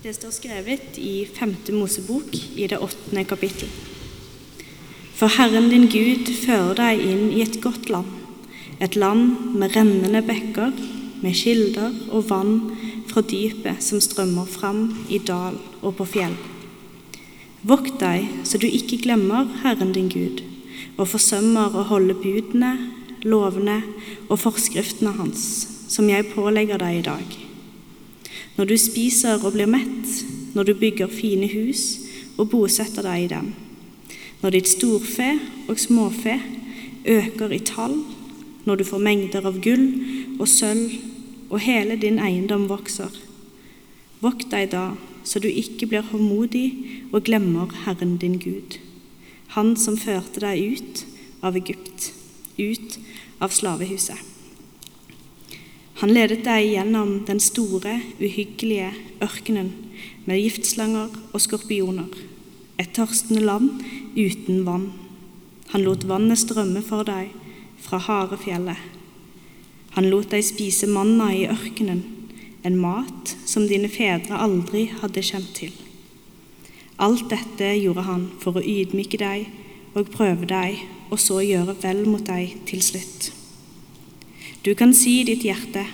Det står skrevet i 5. Mosebok i det åttende kapittel. For Herren din Gud fører deg inn i et godt land, et land med rennende bekker, med kilder og vann fra dypet som strømmer fram i dal og på fjell. Vokt deg så du ikke glemmer Herren din Gud, og forsømmer å holde budene, lovene og forskriftene hans, som jeg pålegger deg i dag. Når du spiser og blir mett, når du bygger fine hus og bosetter deg i dem, når ditt storfe og småfe øker i tall, når du får mengder av gull og sølv og hele din eiendom vokser. Vokt deg da, så du ikke blir håndmodig og glemmer Herren din Gud, Han som førte deg ut av Egypt, ut av slavehuset. Han ledet deg gjennom den store, uhyggelige ørkenen med giftslanger og skorpioner, et tørstende land uten vann. Han lot vannet strømme for deg fra harde fjellet. Han lot deg spise manna i ørkenen, en mat som dine fedre aldri hadde kjent til. Alt dette gjorde han for å ydmyke deg og prøve deg, og så gjøre vel mot deg til slutt. Du kan si i ditt hjerte,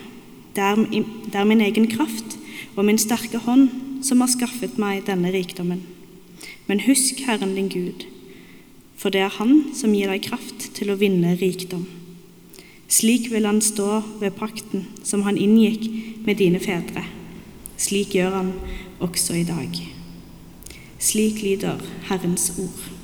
det er, min egen kraft og min sterke hånd som har skaffet meg denne rikdommen. Men husk Herren din Gud, for det er Han som gir deg kraft til å vinne rikdom. Slik vil Han stå ved pakten som Han inngikk med dine fedre. Slik gjør Han også i dag. Slik lyder Herrens ord.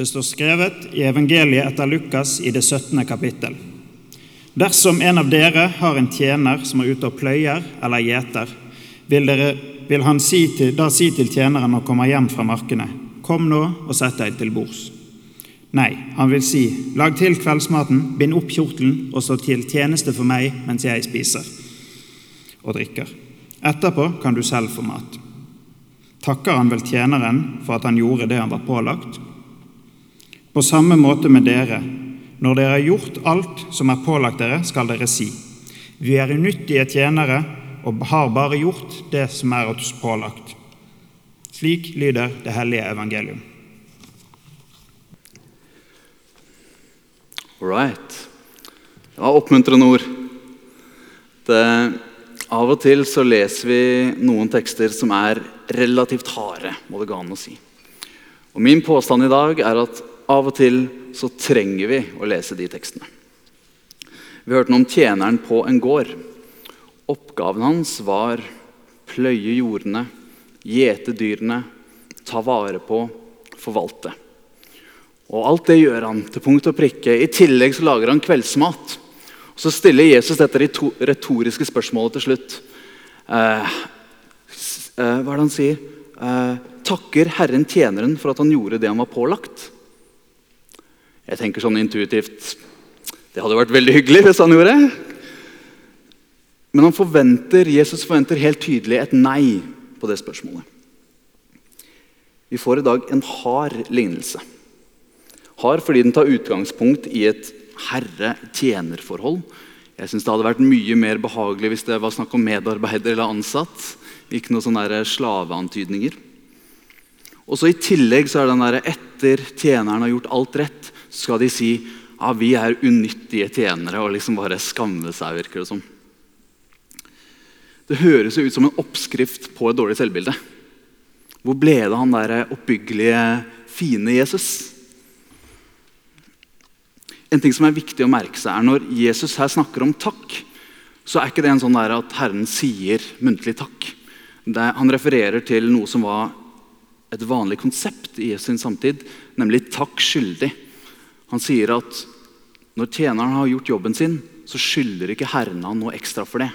Det står skrevet i evangeliet etter Lukas i det 17. kapittel. Dersom en av dere har en tjener som er ute og pløyer eller gjeter, vil, dere, vil han si til, da si til tjeneren når kommer hjem fra markene, kom nå og sett deg til bords. Nei, han vil si, lag til kveldsmaten, bind opp kjortelen og stå til tjeneste for meg mens jeg spiser og drikker. Etterpå kan du selv få mat. Takker han vel tjeneren for at han gjorde det han var pålagt? På samme måte med dere. Når dere har gjort alt som er pålagt dere, skal dere si:" Vi er unyttige tjenere og har bare gjort det som er oss pålagt. Slik lyder det hellige evangelium. All right. Det var oppmuntrende ord. Det, av og til så leser vi noen tekster som er relativt harde, må det gå an å si. Og Min påstand i dag er at av og til så trenger vi å lese de tekstene. Vi hørte noe om tjeneren på en gård. Oppgaven hans var pløye jordene, gjete dyrene, ta vare på, forvalte. Og alt det gjør han til punkt og prikke. I tillegg så lager han kveldsmat. Så stiller Jesus dette retoriske spørsmålet til slutt. Eh, eh, hva er det han sier? Eh, takker Herren tjeneren for at han gjorde det han var pålagt? Jeg tenker sånn intuitivt Det hadde vært veldig hyggelig hvis han gjorde det. Men han forventer, Jesus forventer helt tydelig et nei på det spørsmålet. Vi får i dag en hard lignelse. Hard fordi den tar utgangspunkt i et herre-tjener-forhold. Jeg synes Det hadde vært mye mer behagelig hvis det var snakk om medarbeider eller ansatt. Ikke noen sånne slaveantydninger. Og så I tillegg så er den der, etter tjeneren har gjort alt rett, skal de si ja, vi er unyttige tjenere og liksom bare skamme seg. virker Det som. Det høres ut som en oppskrift på et dårlig selvbilde. Hvor ble det han der oppbyggelige, fine Jesus? En ting som er viktig å merke seg er Når Jesus her snakker om takk, så er ikke det en sånn der at Herren sier muntlig takk. Det, han refererer til noe som var et vanlig konsept i Jesu samtid, nemlig takk skyldig. Han sier at når tjeneren har gjort jobben sin, så skylder ikke Herren han noe ekstra for det.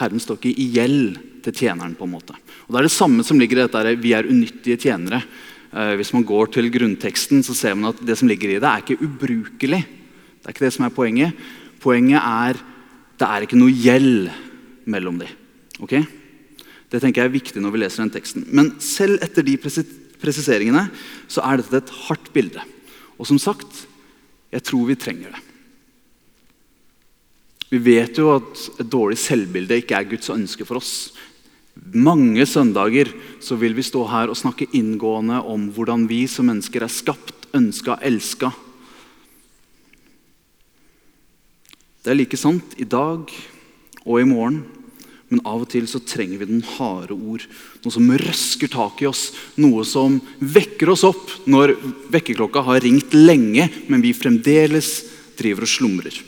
Herren står ikke i gjeld til tjeneren. på en måte. Og Det er det samme som ligger i dette vi er unyttige tjenere. Eh, hvis man går til grunnteksten, så ser man at det som ligger i det, er ikke ubrukelig. Det er ikke det som er poenget. Poenget er det er ikke noe gjeld mellom dem. Okay? Det tenker jeg er viktig når vi leser den teksten. Men selv etter de presiseringene så er dette et hardt bilde. Og som sagt, jeg tror vi trenger det. Vi vet jo at et dårlig selvbilde ikke er Guds ønske for oss. Mange søndager så vil vi stå her og snakke inngående om hvordan vi som mennesker er skapt, ønska, elska. Det er like sant i dag og i morgen, men av og til så trenger vi den harde ord. Noe som røsker tak i oss, noe som vekker oss opp når vekkerklokka har ringt lenge, men vi fremdeles driver og slumrer.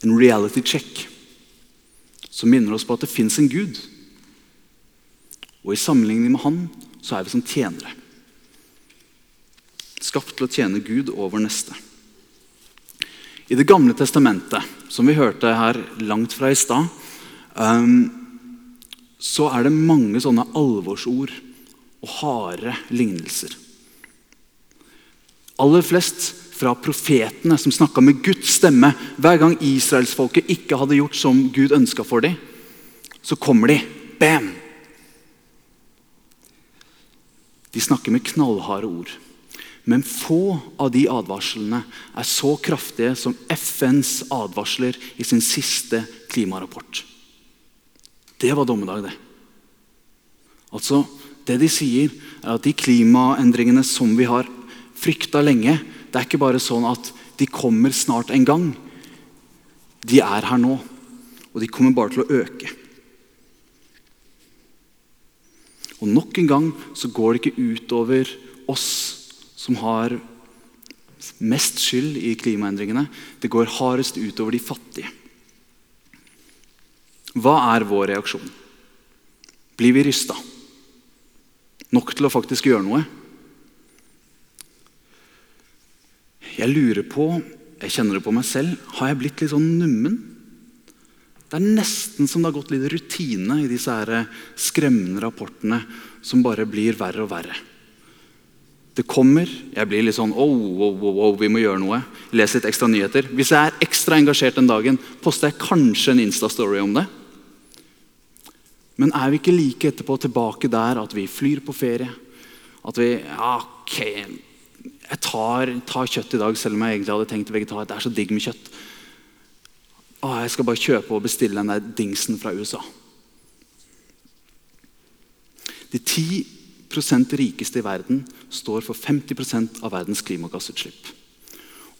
En reality check som minner oss på at det fins en Gud og i sammenligning med han så er vi som tjenere. Skapt til å tjene Gud over neste. I Det gamle testamentet, som vi hørte her langt fra i stad, så er det mange sånne alvorsord og harde lignelser. Aller flest fra profetene som snakka med Guds stemme. Hver gang israelsfolket ikke hadde gjort som Gud ønska for dem, så kommer de. Bam! De snakker med knallharde ord. Men få av de advarslene er så kraftige som FNs advarsler i sin siste klimarapport. Det var dommedag, det. Altså, Det de sier, er at de klimaendringene som vi har frykta lenge, det er ikke bare sånn at de kommer snart en gang. De er her nå, og de kommer bare til å øke. Og nok en gang så går det ikke utover oss som har mest skyld i klimaendringene. Det går hardest utover de fattige. Hva er vår reaksjon? Blir vi rysta? Nok til å faktisk gjøre noe? Jeg lurer på, jeg kjenner det på meg selv, har jeg blitt litt sånn nummen? Det er nesten som det har gått litt rutine i disse her skremmende rapportene som bare blir verre og verre. Det kommer, jeg blir litt sånn oh, oh, oh, oh vi må gjøre noe. Les litt ekstra nyheter. Hvis jeg er ekstra engasjert den dagen, poster jeg kanskje en Insta-story om det. Men er vi ikke like etterpå tilbake der at vi flyr på ferie? At vi ja, ok, tar, tar kjøtt i dag, selv om jeg egentlig hadde tenkt vegetar. Det er så digg med kjøtt. Å, jeg skal bare kjøpe og bestille den der dingsen fra USA. De 10% rikeste i verden står for 50% av verdens klimagassutslipp.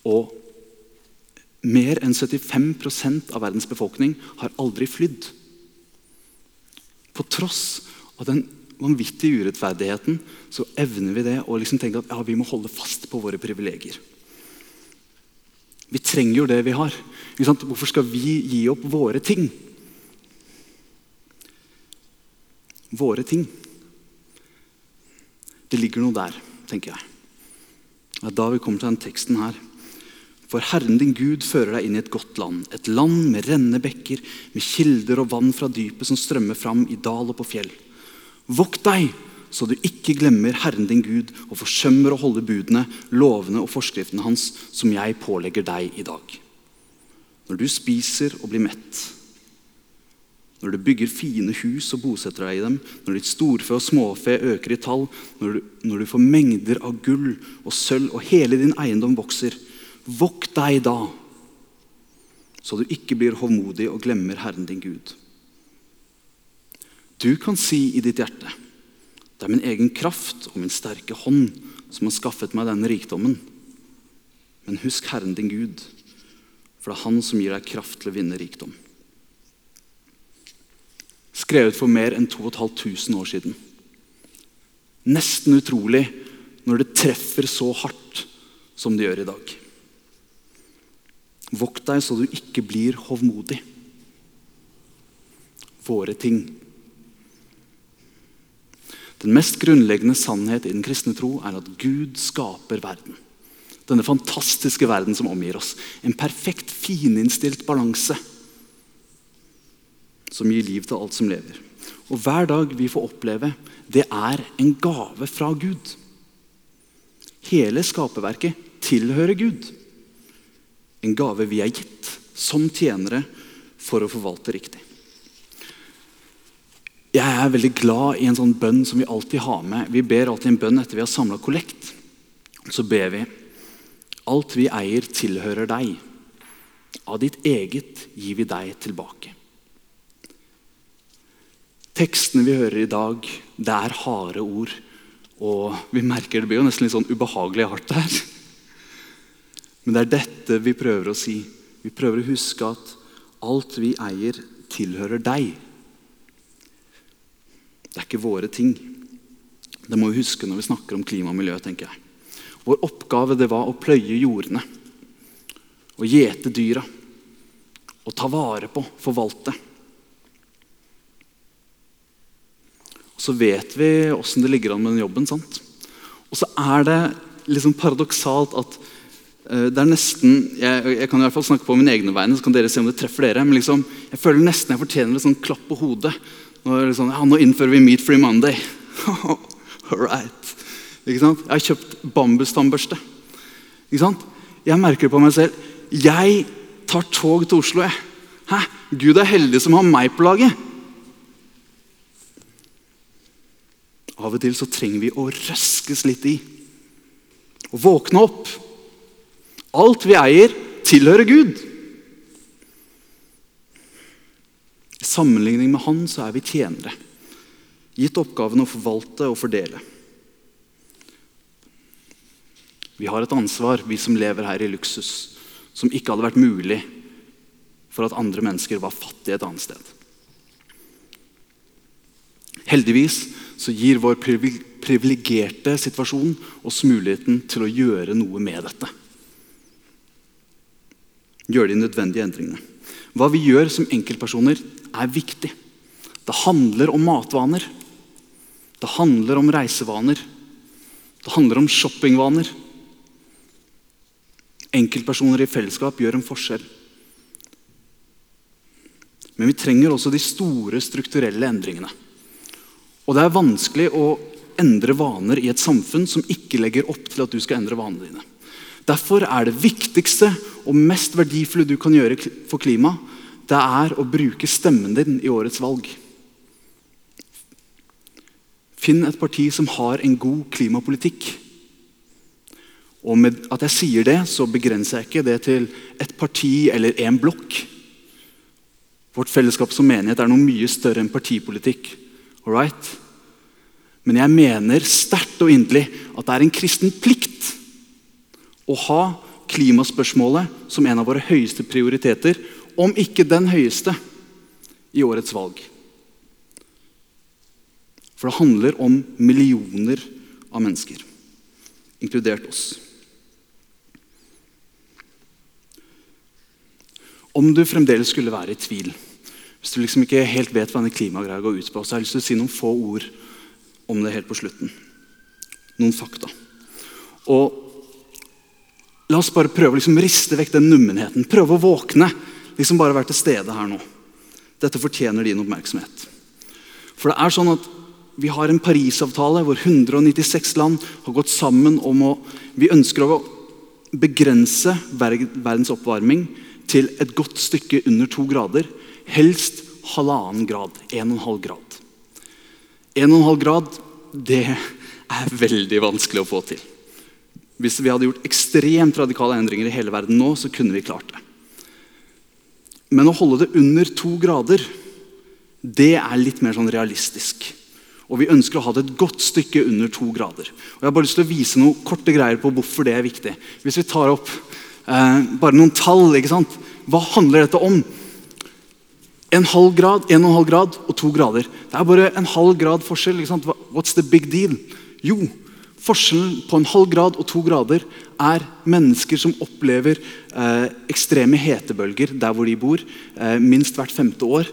Og mer enn 75% av verdens befolkning har aldri flydd. På tross av den vanvittige urettferdigheten så evner vi det å liksom tenke at ja, vi må holde fast på våre privilegier. Vi trenger jo det vi har. Hvorfor skal vi gi opp våre ting? Våre ting. Det ligger noe der, tenker jeg. Da vi kommer til den teksten her. For Herren din Gud fører deg inn i et godt land, et land med rennende bekker, med kilder og vann fra dypet som strømmer fram i dal og på fjell. Vokt deg, så du ikke glemmer Herren din Gud og forsømmer å holde budene, lovene og forskriftene hans, som jeg pålegger deg i dag. Når du spiser og blir mett, når du bygger fine hus og bosetter deg i dem, når ditt storfe og småfe øker i tall, når du, når du får mengder av gull og sølv og hele din eiendom vokser, vokt deg da, så du ikke blir hovmodig og glemmer Herren din Gud. Du kan si i ditt hjerte det er min egen kraft og min sterke hånd som har skaffet meg denne rikdommen. Men husk Herren din Gud, for det er Han som gir deg kraft til å vinne rikdom. Skrevet for mer enn 2500 år siden. Nesten utrolig når det treffer så hardt som det gjør i dag. Vokt deg så du ikke blir hovmodig. Våre ting den mest grunnleggende sannhet i den kristne tro er at Gud skaper verden. Denne fantastiske verden som omgir oss. En perfekt, fininnstilt balanse som gir liv til alt som lever. Og Hver dag vi får oppleve, det er en gave fra Gud. Hele skaperverket tilhører Gud. En gave vi er gitt som tjenere for å forvalte riktig. Jeg er veldig glad i en sånn bønn som vi alltid har med. Vi ber alltid en bønn etter vi har samla kollekt. Så ber vi Alt vi eier, tilhører deg. Av ditt eget gir vi deg tilbake. Tekstene vi hører i dag, det er harde ord. Og vi merker det blir jo nesten litt sånn ubehagelig hardt her. Men det er dette vi prøver å si. Vi prøver å huske at alt vi eier, tilhører deg. Det er ikke våre ting. Det må vi huske når vi snakker om klima og miljø. tenker jeg. Vår oppgave det var å pløye jordene, å gjete dyra, å ta vare på, forvalte. Og Så vet vi åssen det ligger an med den jobben. sant? Og så er det liksom paradoksalt at det er nesten jeg, jeg, kan i hvert fall snakke på mine egne vegne, så kan dere se om det treffer dere. Men liksom, jeg føler nesten jeg fortjener et sånn klapp på hodet nå, sånn, ja, nå innfører vi Meat Free Monday. All right. Ikke sant? Jeg har kjøpt bambustannbørste. Ikke sant? Jeg merker det på meg selv. Jeg tar tog til Oslo. Jeg. Hæ? Gud er heldig som har meg på laget. Av og til så trenger vi å røskes litt i. Å våkne opp. Alt vi eier, tilhører Gud. I sammenligning med han så er vi tjenere, gitt oppgaven å forvalte og fordele. Vi har et ansvar, vi som lever her i luksus, som ikke hadde vært mulig for at andre mennesker var fattige et annet sted. Heldigvis så gir vår privilegerte situasjon oss muligheten til å gjøre noe med dette. Gjøre de nødvendige endringene. Hva vi gjør som enkeltpersoner, er viktig. Det handler om matvaner. Det handler om reisevaner. Det handler om shoppingvaner. Enkeltpersoner i fellesskap gjør en forskjell. Men vi trenger også de store strukturelle endringene. Og det er vanskelig å endre vaner i et samfunn som ikke legger opp til at du skal endre vanene dine. Derfor er det viktigste og mest verdifulle du kan gjøre for klimaet, det er å bruke stemmen din i årets valg. Finn et parti som har en god klimapolitikk. Og med at jeg sier det, så begrenser jeg ikke det til et parti eller en blokk. Vårt fellesskap som menighet er noe mye større enn partipolitikk. All right? Men jeg mener sterkt og inderlig at det er en kristen plikt å ha klimaspørsmålet som en av våre høyeste prioriteter, om ikke den høyeste, i årets valg. For det handler om millioner av mennesker, inkludert oss. Om du fremdeles skulle være i tvil, hvis du liksom ikke helt vet hva denne klimagreia går ut på, så har jeg lyst til å si noen få ord om det helt på slutten. Noen fakta. Og La oss bare prøve å liksom riste vekk den nummenheten. Prøve å våkne. Liksom bare være til stede her nå. Dette fortjener din oppmerksomhet. For det er sånn at Vi har en Parisavtale hvor 196 land har gått sammen om å Vi ønsker å begrense verdens oppvarming til et godt stykke under to grader. Helst halvannen grad. 1,5 grad. 1,5 grad det er veldig vanskelig å få til. Hvis vi hadde gjort ekstremt radikale endringer i hele verden nå, så kunne vi klart det. Men å holde det under to grader, det er litt mer sånn realistisk. Og vi ønsker å ha det et godt stykke under to grader. Og Jeg har bare lyst til å vise noen korte greier på hvorfor det er viktig. Hvis vi tar opp eh, bare noen tall ikke sant? Hva handler dette om? En halv grad, en og en halv grad og to grader. Det er bare en halv grad forskjell. ikke sant? What's the big deal? Jo, Forskjellen på en halv grad og to grader er mennesker som opplever eh, ekstreme hetebølger der hvor de bor, eh, minst hvert femte år.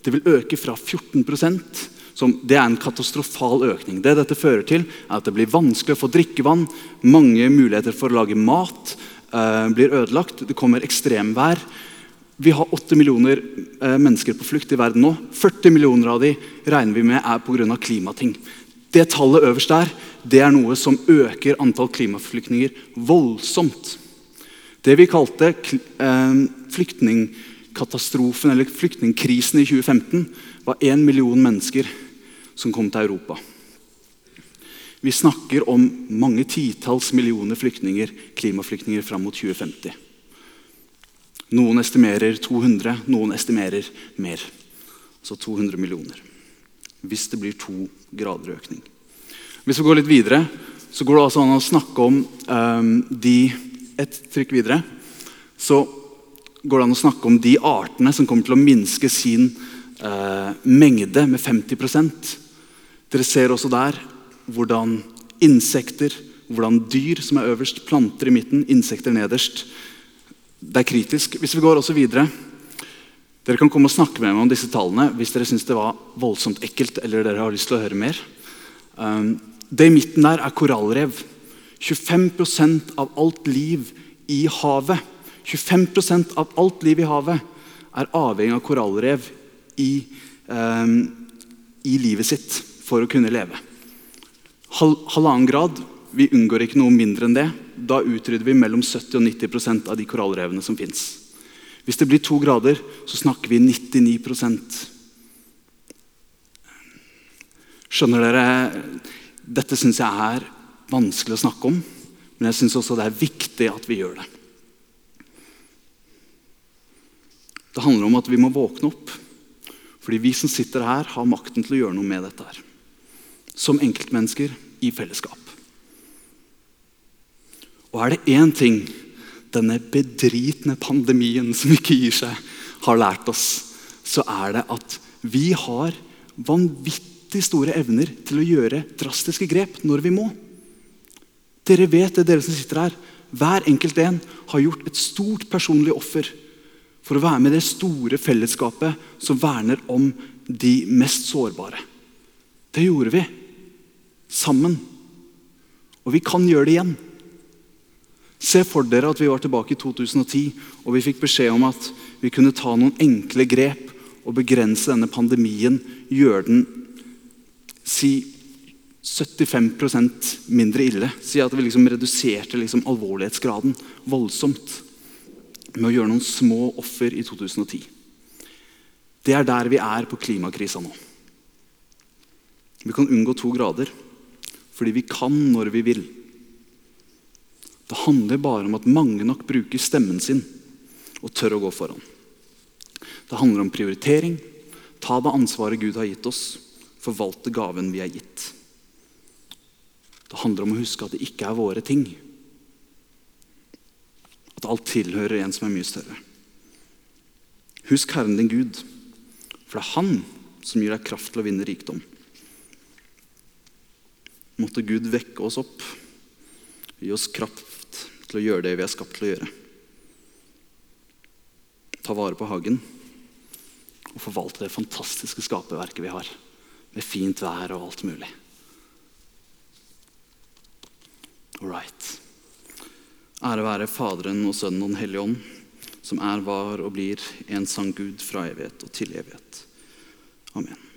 Det vil øke fra 14% som, Det er en katastrofal økning. Det dette fører til, er at det blir vanskelig å få drikkevann. Mange muligheter for å lage mat eh, blir ødelagt. Det kommer ekstremvær. Vi har 8 millioner eh, mennesker på flukt i verden nå. 40 millioner av de regner vi med er pga. klimating. Det tallet øverst der det er noe som øker antall klimaflyktninger voldsomt. Det vi kalte eh, flyktningkatastrofen eller flyktningkrisen i 2015, var én million mennesker som kom til Europa. Vi snakker om mange titalls millioner flyktninger, klimaflyktninger fram mot 2050. Noen estimerer 200, noen estimerer mer. Altså 200 millioner. Hvis det blir to grader økning. Hvis vi går litt videre, så går det altså an å snakke om um, de Et trykk videre. Så går det an å snakke om de artene som kommer til å minske sin uh, mengde med 50% Dere ser også der hvordan insekter, hvordan dyr som er øverst, planter i midten, insekter nederst. Det er kritisk. Hvis vi går også videre Dere kan komme og snakke med meg om disse tallene hvis dere syns det var voldsomt ekkelt eller dere har lyst til å høre mer. Um, det i midten der er korallrev. 25% av alt liv i havet 25% av alt liv i havet er avhengig av korallrev i, um, i livet sitt for å kunne leve. Hal halvannen grad vi unngår ikke noe mindre enn det. Da utrydder vi mellom 70 og 90% av de korallrevene som fins. Hvis det blir to grader, så snakker vi 99% Skjønner dere? Dette syns jeg er vanskelig å snakke om, men jeg syns også det er viktig at vi gjør det. Det handler om at vi må våkne opp. Fordi vi som sitter her, har makten til å gjøre noe med dette. her. Som enkeltmennesker i fellesskap. Og er det én ting denne bedritne pandemien som ikke gir seg, har lært oss, så er det at vi har vanvittig store evner til å gjøre drastiske grep når vi må. Dere vet det, dere som sitter her. Hver enkelt en har gjort et stort personlig offer for å være med i det store fellesskapet som verner om de mest sårbare. Det gjorde vi. Sammen. Og vi kan gjøre det igjen. Se for dere at vi var tilbake i 2010 og vi fikk beskjed om at vi kunne ta noen enkle grep og begrense denne pandemien, gjøre den si 75% mindre ille. Si at vi liksom reduserte liksom alvorlighetsgraden voldsomt med å gjøre noen små offer i 2010. Det er der vi er på klimakrisa nå. Vi kan unngå to grader fordi vi kan når vi vil. Det handler bare om at mange nok bruker stemmen sin og tør å gå foran. Det handler om prioritering. Ta det ansvaret Gud har gitt oss. Forvalte gaven vi er gitt. Det handler om å huske at det ikke er våre ting. At alt tilhører en som er mye større. Husk Herren din Gud, for det er Han som gir deg kraft til å vinne rikdom. Måtte Gud vekke oss opp, gi oss kraft til å gjøre det vi er skapt til å gjøre. Ta vare på hagen og forvalte det fantastiske skaperverket vi har, med fint vær og alt mulig. All right. Ære være Faderen og Sønnen og Den hellige ånd, som er, var og blir en sann Gud fra evighet og til evighet. Amen.